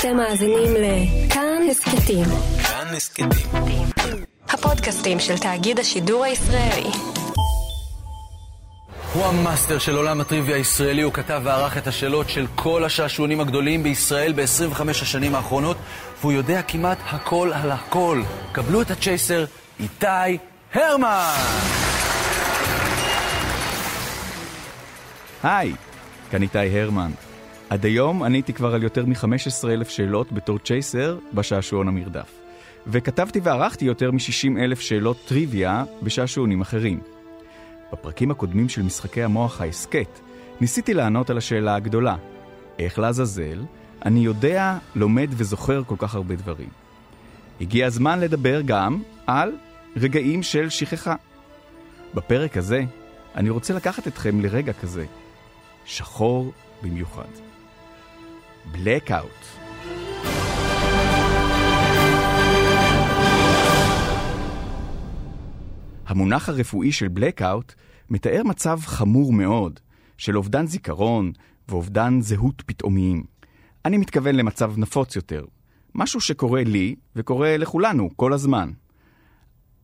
אתם מאזינים לכאן הסכתים. כאן הסכתים. הפודקאסטים של תאגיד השידור הישראלי. הוא המאסטר של עולם הטריוויה הישראלי, הוא כתב וערך את השאלות של כל השעשועונים הגדולים בישראל ב-25 השנים האחרונות, והוא יודע כמעט הכל על הכל. קבלו את הצ'ייסר, איתי הרמן! היי, כאן איתי הרמן. עד היום עניתי כבר על יותר מ-15 אלף שאלות בתור צ'ייסר בשעשועון המרדף. וכתבתי וערכתי יותר מ-60 אלף שאלות טריוויה בשעשועונים אחרים. בפרקים הקודמים של משחקי המוח ההסכת, ניסיתי לענות על השאלה הגדולה, איך לעזאזל אני יודע, לומד וזוכר כל כך הרבה דברים. הגיע הזמן לדבר גם על רגעים של שכחה. בפרק הזה אני רוצה לקחת אתכם לרגע כזה, שחור במיוחד. Blackout. המונח הרפואי של Blackout מתאר מצב חמור מאוד של אובדן זיכרון ואובדן זהות פתאומיים. אני מתכוון למצב נפוץ יותר, משהו שקורה לי וקורה לכולנו כל הזמן.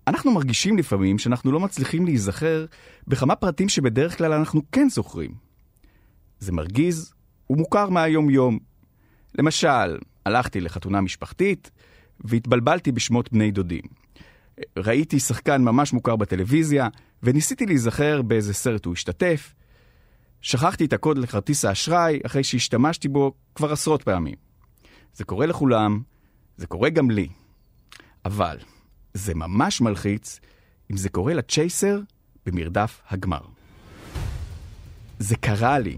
אנחנו מרגישים לפעמים שאנחנו לא מצליחים להיזכר בכמה פרטים שבדרך כלל אנחנו כן זוכרים. זה מרגיז ומוכר מהיום-יום. למשל, הלכתי לחתונה משפחתית והתבלבלתי בשמות בני דודים. ראיתי שחקן ממש מוכר בטלוויזיה וניסיתי להיזכר באיזה סרט הוא השתתף. שכחתי את הקוד לכרטיס האשראי אחרי שהשתמשתי בו כבר עשרות פעמים. זה קורה לכולם, זה קורה גם לי. אבל זה ממש מלחיץ אם זה קורה לצ'ייסר במרדף הגמר. זה קרה לי.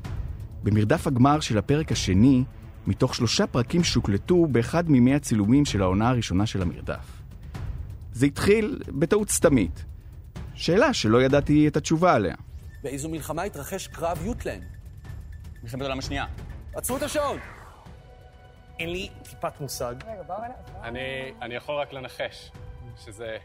במרדף הגמר של הפרק השני, מתוך שלושה פרקים שהוקלטו באחד מימי הצילומים של העונה הראשונה של המרדף. זה התחיל בטעות סתמית. שאלה שלא ידעתי את התשובה עליה. באיזו מלחמה התרחש קרב יוטלנד? מלחמת העולם השנייה. עצרו את השעון! אין לי טיפת מושג. אני, אני יכול רק לנחש שזה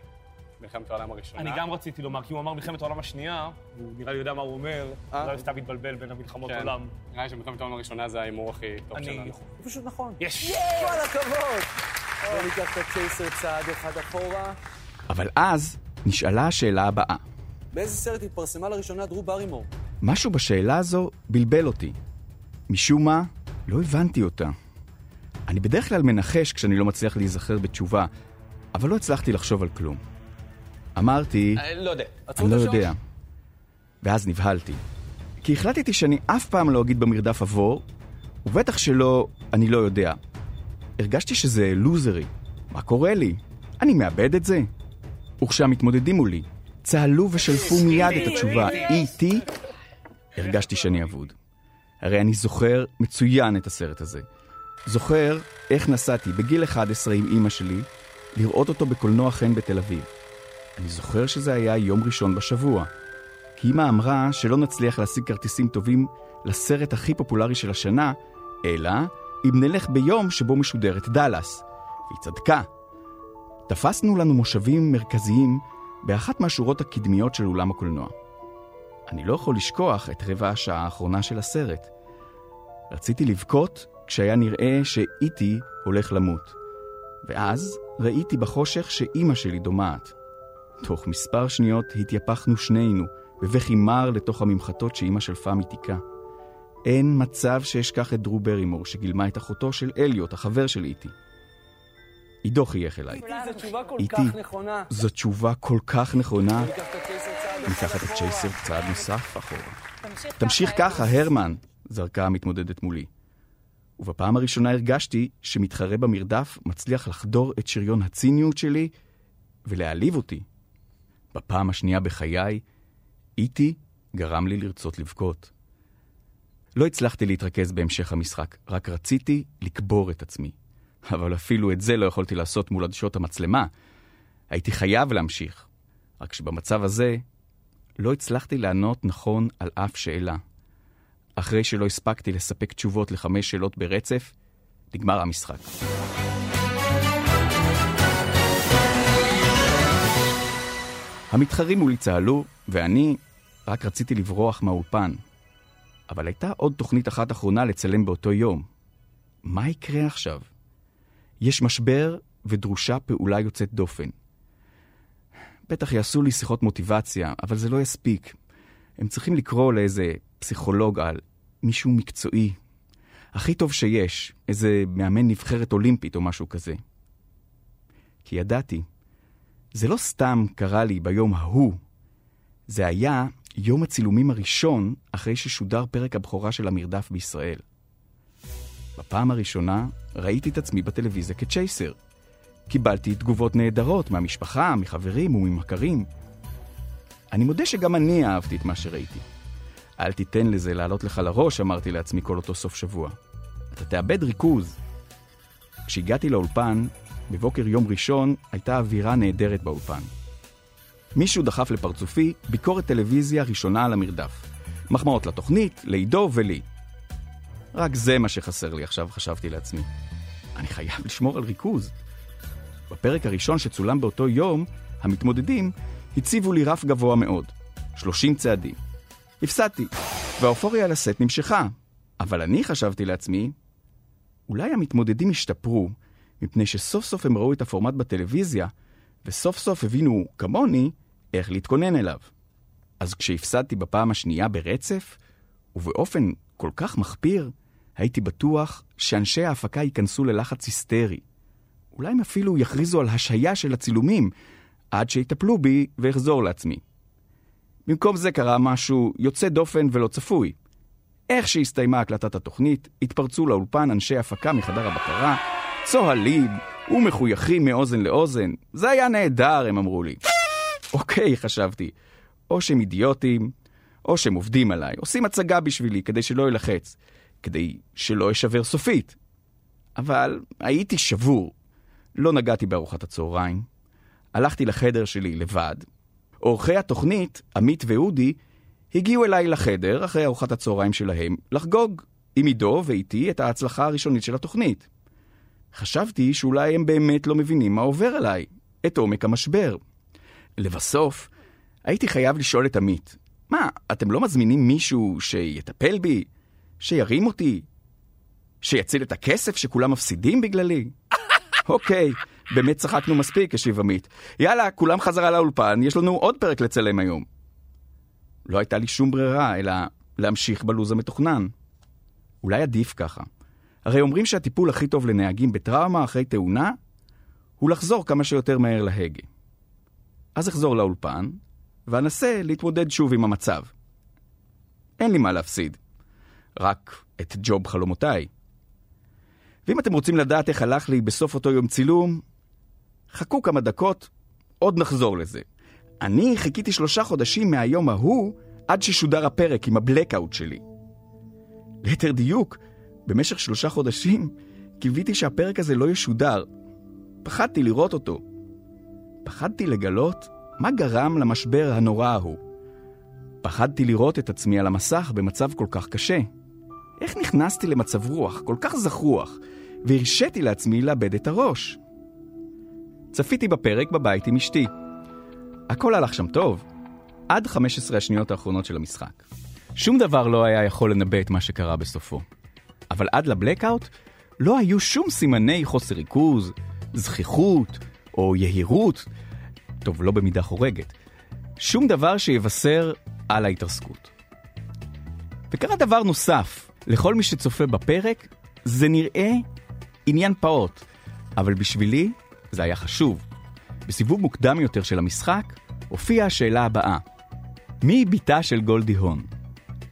מלחמת העולם הראשונה. אני גם רציתי לומר, כי הוא אמר מלחמת העולם השנייה, והוא נראה לי יודע מה הוא אומר, אה? אולי סתם מתבלבל בין המלחמות כן. עולם. נראה לי שמלחמת העולם הראשונה זה ההימור הכי טוב אני שלנו. יכול... זה פשוט נכון. יש! כל הכבוד! בוא ניקח את הצ'ייסר צעד אחד אחורה. אבל אז נשאלה השאלה הבאה. באיזה סרט התפרסמה לראשונה דרו ברימור? משהו בשאלה הזו בלבל אותי. משום מה, לא הבנתי אותה. אני בדרך כלל מנחש כשאני לא מצליח להיזכר בתשובה, אבל לא הצלחתי לחשוב על כלום. אמרתי, לא יודע. עצרו אני לא. יודע. ואז נבהלתי. כי החלטתי שאני אף פעם לא אגיד במרדף עבור, ובטח שלא, אני לא יודע. הרגשתי שזה לוזרי. מה קורה לי? אני מאבד את זה? וכשהמתמודדים מולי צהלו ושלפו מיד את התשובה E.T., הרגשתי שאני אבוד. הרי אני זוכר מצוין את הסרט הזה. זוכר איך נסעתי בגיל 11 עם אימא שלי לראות אותו בקולנוע חן בתל אביב. אני זוכר שזה היה יום ראשון בשבוע, כי אמא אמרה שלא נצליח להשיג כרטיסים טובים לסרט הכי פופולרי של השנה, אלא אם נלך ביום שבו משודרת דאלאס. והיא צדקה. תפסנו לנו מושבים מרכזיים באחת מהשורות הקדמיות של אולם הקולנוע. אני לא יכול לשכוח את רבע השעה האחרונה של הסרט. רציתי לבכות כשהיה נראה שאיטי הולך למות. ואז ראיתי בחושך שאימא שלי דומעת. תוך מספר שניות התייפחנו שנינו, בבכי מר לתוך הממחטות שאימא שלפה מתיקה. אין מצב שאשכח את דרו ברימור, שגילמה את אחותו של אליוט, החבר של איטי. עידו חייך אליי. זו תשובה כל איתי. כך נכונה. זו תשובה כל כך נכונה. ניקח את הצ'ייסר צעד אחורה. נוסף אחורה. תמשיך ככה, הרמן, זרקה המתמודדת מולי. ובפעם הראשונה הרגשתי שמתחרה במרדף מצליח לחדור את שריון הציניות שלי ולהעליב אותי. בפעם השנייה בחיי, איטי גרם לי לרצות לבכות. לא הצלחתי להתרכז בהמשך המשחק, רק רציתי לקבור את עצמי. אבל אפילו את זה לא יכולתי לעשות מול עדשות המצלמה. הייתי חייב להמשיך. רק שבמצב הזה לא הצלחתי לענות נכון על אף שאלה. אחרי שלא הספקתי לספק תשובות לחמש שאלות ברצף, נגמר המשחק. המתחרים מולי צהלו, ואני רק רציתי לברוח מהאולפן. אבל הייתה עוד תוכנית אחת אחרונה לצלם באותו יום. מה יקרה עכשיו? יש משבר ודרושה פעולה יוצאת דופן. בטח יעשו לי שיחות מוטיבציה, אבל זה לא יספיק. הם צריכים לקרוא לאיזה פסיכולוג על מישהו מקצועי. הכי טוב שיש, איזה מאמן נבחרת אולימפית או משהו כזה. כי ידעתי, זה לא סתם קרה לי ביום ההוא, זה היה יום הצילומים הראשון אחרי ששודר פרק הבכורה של המרדף בישראל. בפעם הראשונה ראיתי את עצמי בטלוויזיה כצ'ייסר. קיבלתי תגובות נהדרות מהמשפחה, מחברים וממכרים. אני מודה שגם אני אהבתי את מה שראיתי. אל תיתן לזה לעלות לך לראש, אמרתי לעצמי כל אותו סוף שבוע. אתה תאבד ריכוז. כשהגעתי לאולפן, בבוקר יום ראשון הייתה אווירה נהדרת באולפן. מישהו דחף לפרצופי ביקורת טלוויזיה ראשונה על המרדף. מחמאות לתוכנית, לעידו ולי. רק זה מה שחסר לי עכשיו, חשבתי לעצמי. אני חייב לשמור על ריכוז. בפרק הראשון שצולם באותו יום, המתמודדים הציבו לי רף גבוה מאוד, 30 צעדים. הפסדתי, והאופוריה על הסט נמשכה. אבל אני חשבתי לעצמי, אולי המתמודדים השתפרו, מפני שסוף סוף הם ראו את הפורמט בטלוויזיה, וסוף סוף הבינו, כמוני, איך להתכונן אליו. אז כשהפסדתי בפעם השנייה ברצף, ובאופן כל כך מחפיר, הייתי בטוח שאנשי ההפקה ייכנסו ללחץ היסטרי. אולי הם אפילו יכריזו על השהיה של הצילומים, עד שיטפלו בי ואחזור לעצמי. במקום זה קרה משהו יוצא דופן ולא צפוי. איך שהסתיימה הקלטת התוכנית, התפרצו לאולפן אנשי הפקה מחדר הבקרה, צוהלים ומחויכים מאוזן לאוזן. זה היה נהדר, הם אמרו לי. אוקיי, חשבתי, או שהם אידיוטים, או שהם עובדים עליי, עושים הצגה בשבילי כדי שלא ילחץ, כדי שלא אשבר סופית. אבל הייתי שבור. לא נגעתי בארוחת הצהריים, הלכתי לחדר שלי לבד. עורכי התוכנית, עמית ואודי, הגיעו אליי לחדר, אחרי ארוחת הצהריים שלהם, לחגוג עם עידו ואיתי את ההצלחה הראשונית של התוכנית. חשבתי שאולי הם באמת לא מבינים מה עובר עליי, את עומק המשבר. לבסוף, הייתי חייב לשאול את עמית, מה, אתם לא מזמינים מישהו שיטפל בי? שירים אותי? שיציל את הכסף שכולם מפסידים בגללי? אוקיי, באמת צחקנו מספיק, השיב עמית. יאללה, כולם חזרה לאולפן, יש לנו עוד פרק לצלם היום. לא הייתה לי שום ברירה, אלא להמשיך בלוז המתוכנן. אולי עדיף ככה. הרי אומרים שהטיפול הכי טוב לנהגים בטראומה אחרי תאונה הוא לחזור כמה שיותר מהר להגה. אז אחזור לאולפן, ואנסה להתמודד שוב עם המצב. אין לי מה להפסיד, רק את ג'וב חלומותיי. ואם אתם רוצים לדעת איך הלך לי בסוף אותו יום צילום, חכו כמה דקות, עוד נחזור לזה. אני חיכיתי שלושה חודשים מהיום ההוא עד ששודר הפרק עם הבלקאוט שלי. ליתר דיוק, במשך שלושה חודשים קיוויתי שהפרק הזה לא ישודר. פחדתי לראות אותו. פחדתי לגלות מה גרם למשבר הנורא ההוא. פחדתי לראות את עצמי על המסך במצב כל כך קשה. איך נכנסתי למצב רוח כל כך זכרוח, והרשיתי לעצמי לאבד את הראש? צפיתי בפרק בבית עם אשתי. הכל הלך שם טוב, עד 15 השניות האחרונות של המשחק. שום דבר לא היה יכול לנבא את מה שקרה בסופו. אבל עד לבלקאוט לא היו שום סימני חוסר ריכוז, זכיחות או יהירות, טוב, לא במידה חורגת, שום דבר שיבשר על ההתרסקות. וקרה דבר נוסף, לכל מי שצופה בפרק, זה נראה עניין פעוט, אבל בשבילי זה היה חשוב. בסיבוב מוקדם יותר של המשחק, הופיעה השאלה הבאה: מי היא בתה של גולדי הון?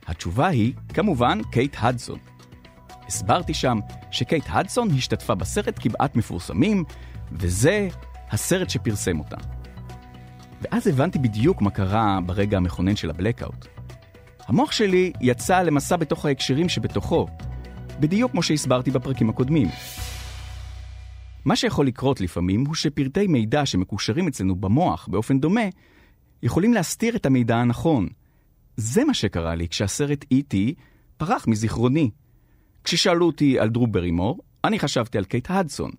התשובה היא, כמובן, קייט הדסון. הסברתי שם שקייט הדסון השתתפה בסרט כמעט מפורסמים, וזה הסרט שפרסם אותה. ואז הבנתי בדיוק מה קרה ברגע המכונן של הבלקאוט. המוח שלי יצא למסע בתוך ההקשרים שבתוכו, בדיוק כמו שהסברתי בפרקים הקודמים. מה שיכול לקרות לפעמים הוא שפרטי מידע שמקושרים אצלנו במוח באופן דומה, יכולים להסתיר את המידע הנכון. זה מה שקרה לי כשהסרט E.T. פרח מזיכרוני. כששאלו אותי על דרו ברימור, אני חשבתי על קייט הדסון.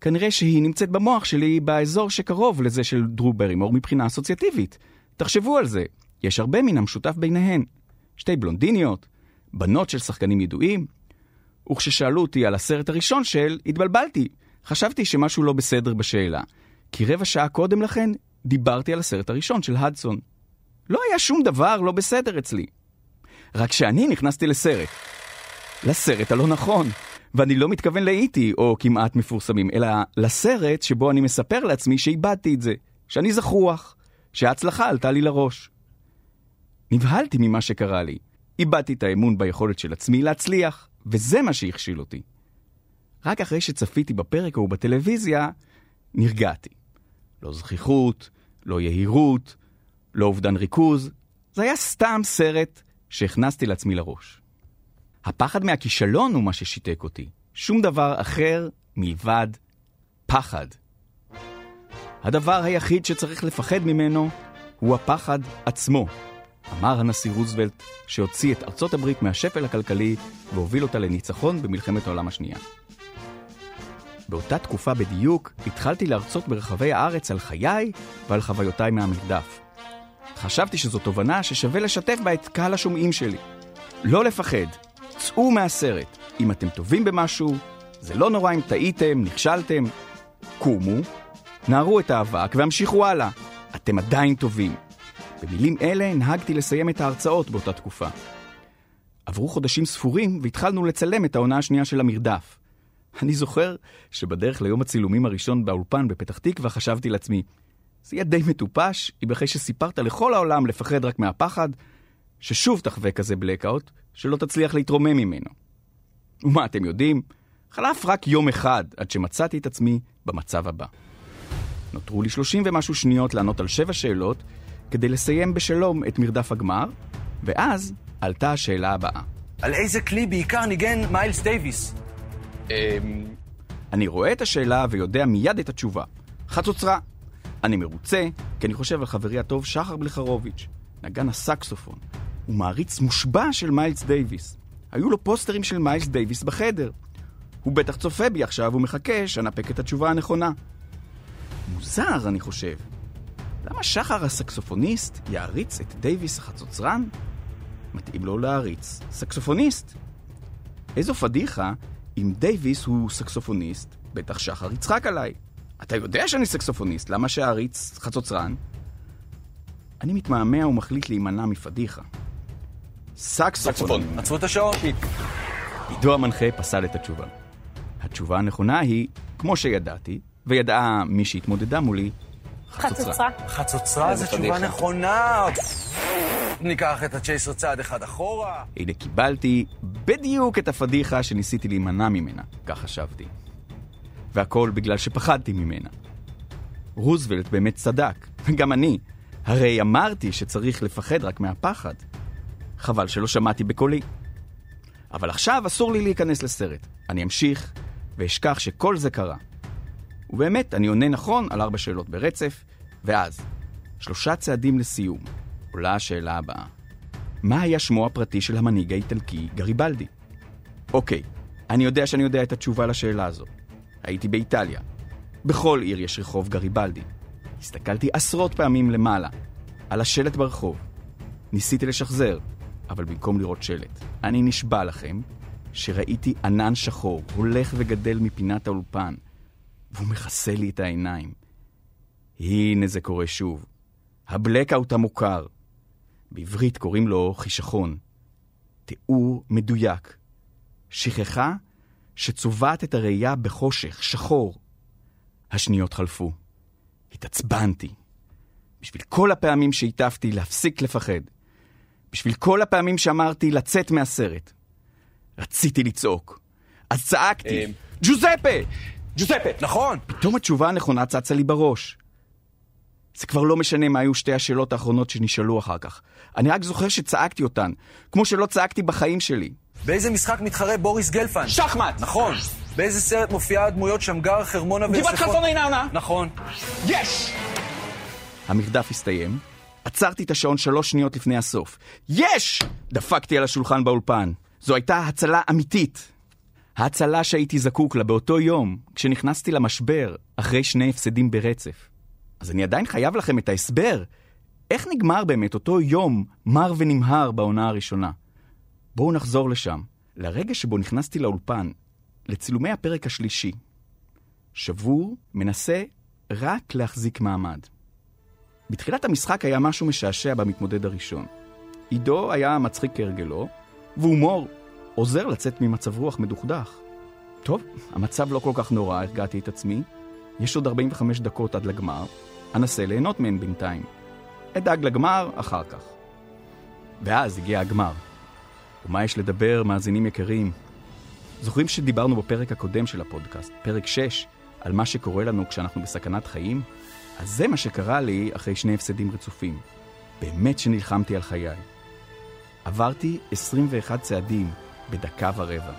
כנראה שהיא נמצאת במוח שלי באזור שקרוב לזה של דרו ברימור מבחינה אסוציאטיבית. תחשבו על זה, יש הרבה מן המשותף ביניהן. שתי בלונדיניות, בנות של שחקנים ידועים, וכששאלו אותי על הסרט הראשון של, התבלבלתי. חשבתי שמשהו לא בסדר בשאלה. כי רבע שעה קודם לכן דיברתי על הסרט הראשון של הדסון. לא היה שום דבר לא בסדר אצלי. רק שאני נכנסתי לסרט. לסרט הלא נכון. ואני לא מתכוון לאיטי, או כמעט מפורסמים, אלא לסרט שבו אני מספר לעצמי שאיבדתי את זה, שאני זכוח, שההצלחה עלתה לי לראש. נבהלתי ממה שקרה לי. איבדתי את האמון ביכולת של עצמי להצליח, וזה מה שהכשיל אותי. רק אחרי שצפיתי בפרק ההוא בטלוויזיה, נרגעתי. לא זכיחות, לא יהירות, לא אובדן ריכוז, זה היה סתם סרט שהכנסתי לעצמי לראש. הפחד מהכישלון הוא מה ששיתק אותי. שום דבר אחר מלבד פחד. הדבר היחיד שצריך לפחד ממנו הוא הפחד עצמו, אמר הנשיא רוזוולט, שהוציא את ארצות הברית מהשפל הכלכלי והוביל אותה לניצחון במלחמת העולם השנייה. באותה תקופה בדיוק התחלתי להרצות ברחבי הארץ על חיי ועל חוויותיי מהמרדף. חשבתי שזו תובנה ששווה לשתף בה את קהל השומעים שלי. לא לפחד, צאו מהסרט. אם אתם טובים במשהו, זה לא נורא אם טעיתם, נכשלתם. קומו, נערו את האבק והמשיכו הלאה. אתם עדיין טובים. במילים אלה נהגתי לסיים את ההרצאות באותה תקופה. עברו חודשים ספורים והתחלנו לצלם את העונה השנייה של המרדף. אני זוכר שבדרך ליום הצילומים הראשון באולפן בפתח תקווה חשבתי לעצמי, זה יהיה די מטופש אם אחרי שסיפרת לכל העולם לפחד רק מהפחד, ששוב תחווה כזה בלקאוט, שלא תצליח להתרומם ממנו. ומה אתם יודעים? חלף רק יום אחד עד שמצאתי את עצמי במצב הבא. נותרו לי שלושים ומשהו שניות לענות על שבע שאלות, כדי לסיים בשלום את מרדף הגמר, ואז עלתה השאלה הבאה. על איזה כלי בעיקר ניגן מיילס דייוויס? אמ, אני רואה את השאלה ויודע מיד את התשובה. חצוצרה. אני מרוצה, כי אני חושב על חברי הטוב שחר בלחרוביץ', נגן הסקסופון. הוא מעריץ מושבע של מיילס דייוויס. היו לו פוסטרים של מיילס דייוויס בחדר. הוא בטח צופה בי עכשיו ומחכה שאנפק את התשובה הנכונה. מוזר, אני חושב. למה שחר הסקסופוניסט יעריץ את דייוויס החצוצרן? מתאים לו להעריץ סקסופוניסט. איזו פדיחה אם דייוויס הוא סקסופוניסט, בטח שחר יצחק עליי. אתה יודע שאני סקסופוניסט, למה שאעריץ חצוצרן? אני מתמהמה ומחליט להימנע מפדיחה. סקסופון. עצרו את השעון. עידו המנחה פסל את התשובה. התשובה הנכונה היא, כמו שידעתי, וידעה מי שהתמודדה מולי, חצוצרה. חצוצרה זו תשובה נכונה. ניקח את הצ'ייסר צעד אחד אחורה. הנה קיבלתי בדיוק את הפדיחה שניסיתי להימנע ממנה, כך חשבתי. והכל בגלל שפחדתי ממנה. רוזוולט באמת צדק, וגם אני. הרי אמרתי שצריך לפחד רק מהפחד. חבל שלא שמעתי בקולי. אבל עכשיו אסור לי להיכנס לסרט. אני אמשיך ואשכח שכל זה קרה. ובאמת, אני עונה נכון על ארבע שאלות ברצף, ואז, שלושה צעדים לסיום, עולה השאלה הבאה. מה היה שמו הפרטי של המנהיג האיטלקי גריבלדי? אוקיי, אני יודע שאני יודע את התשובה לשאלה הזו. הייתי באיטליה. בכל עיר יש רחוב גריבלדי. הסתכלתי עשרות פעמים למעלה, על השלט ברחוב. ניסיתי לשחזר, אבל במקום לראות שלט, אני נשבע לכם שראיתי ענן שחור הולך וגדל מפינת האולפן, והוא מכסה לי את העיניים. הנה זה קורה שוב. הבלקאוט המוכר. בעברית קוראים לו חישכון. תיאור מדויק. שכחה שצובעת את הראייה בחושך, שחור. השניות חלפו. התעצבנתי. בשביל כל הפעמים שהטפתי להפסיק לפחד. בשביל כל הפעמים שאמרתי לצאת מהסרט. רציתי לצעוק. אז צעקתי, אמ. ג'וזפה! ג'וספה, נכון. פתאום התשובה הנכונה צצה לי בראש. זה כבר לא משנה מה היו שתי השאלות האחרונות שנשאלו אחר כך. אני רק זוכר שצעקתי אותן, כמו שלא צעקתי בחיים שלי. באיזה משחק מתחרה בוריס גלפן? שחמט! נכון. באיזה סרט מופיעה הדמויות שמגר, חרמונה גבעת ויוספון? חלפון אינה עונה! נכון. יש! המרדף הסתיים, עצרתי את השעון שלוש שניות לפני הסוף. יש! דפקתי על השולחן באולפן. זו הייתה הצלה אמיתית. ההצלה שהייתי זקוק לה באותו יום, כשנכנסתי למשבר, אחרי שני הפסדים ברצף. אז אני עדיין חייב לכם את ההסבר. איך נגמר באמת אותו יום מר ונמהר בעונה הראשונה? בואו נחזור לשם, לרגע שבו נכנסתי לאולפן, לצילומי הפרק השלישי. שבור, מנסה רק להחזיק מעמד. בתחילת המשחק היה משהו משעשע במתמודד הראשון. עידו היה מצחיק כהרגלו, והומור עוזר לצאת ממצב רוח מדוכדך. טוב, המצב לא כל כך נורא, הרגעתי את עצמי. יש עוד 45 דקות עד לגמר, אנסה ליהנות מהן בינתיים. אדאג לגמר אחר כך. ואז הגיע הגמר. ומה יש לדבר, מאזינים יקרים? זוכרים שדיברנו בפרק הקודם של הפודקאסט, פרק 6, על מה שקורה לנו כשאנחנו בסכנת חיים? אז זה מה שקרה לי אחרי שני הפסדים רצופים. באמת שנלחמתי על חיי. עברתי 21 צעדים בדקה ורבע.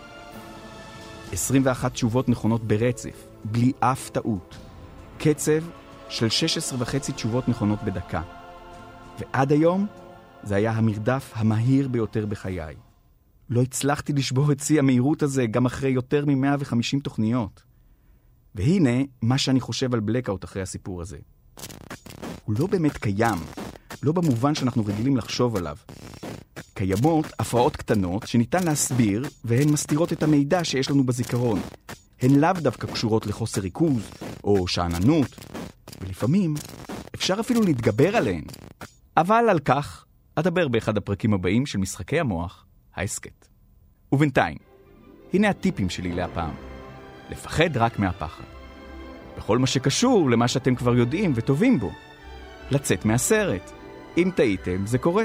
21 תשובות נכונות ברצף, בלי אף טעות. קצב של 16 וחצי תשובות נכונות בדקה. ועד היום זה היה המרדף המהיר ביותר בחיי. לא הצלחתי לשבור את שיא המהירות הזה גם אחרי יותר מ-150 תוכניות. והנה מה שאני חושב על בלקאוט אחרי הסיפור הזה. הוא לא באמת קיים, לא במובן שאנחנו רגילים לחשוב עליו. קיימות הפרעות קטנות שניתן להסביר, והן מסתירות את המידע שיש לנו בזיכרון. הן לאו דווקא קשורות לחוסר ריכוז או שאננות, ולפעמים אפשר אפילו להתגבר עליהן. אבל על כך אדבר באחד הפרקים הבאים של משחקי המוח, ההסכת. ובינתיים, הנה הטיפים שלי להפעם. לפחד רק מהפחד. בכל מה שקשור למה שאתם כבר יודעים וטובים בו. לצאת מהסרט. אם טעיתם, זה קורה.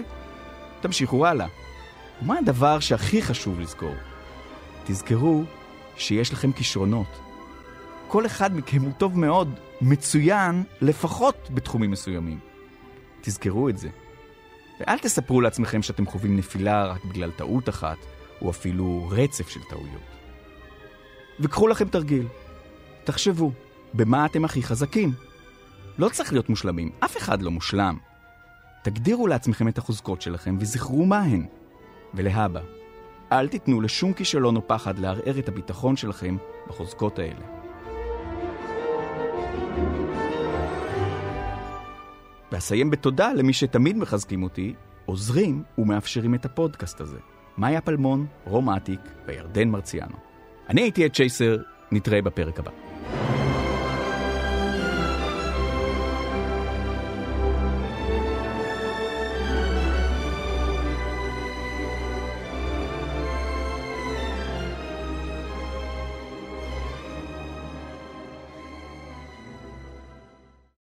תמשיכו הלאה. ומה הדבר שהכי חשוב לזכור? תזכרו שיש לכם כישרונות. כל אחד מכם הוא טוב מאוד, מצוין, לפחות בתחומים מסוימים. תזכרו את זה. ואל תספרו לעצמכם שאתם חווים נפילה רק בגלל טעות אחת, או אפילו רצף של טעויות. וקחו לכם תרגיל. תחשבו, במה אתם הכי חזקים? לא צריך להיות מושלמים, אף אחד לא מושלם. תגדירו לעצמכם את החוזקות שלכם וזכרו מה הן. ולהבא, אל תיתנו לשום כישלון או פחד לערער את הביטחון שלכם בחוזקות האלה. ואסיים בתודה למי שתמיד מחזקים אותי, עוזרים ומאפשרים את הפודקאסט הזה. מאיה פלמון, רום אטיק וירדן מרציאנו. אני הייתי את צ'ייסר, נתראה בפרק הבא.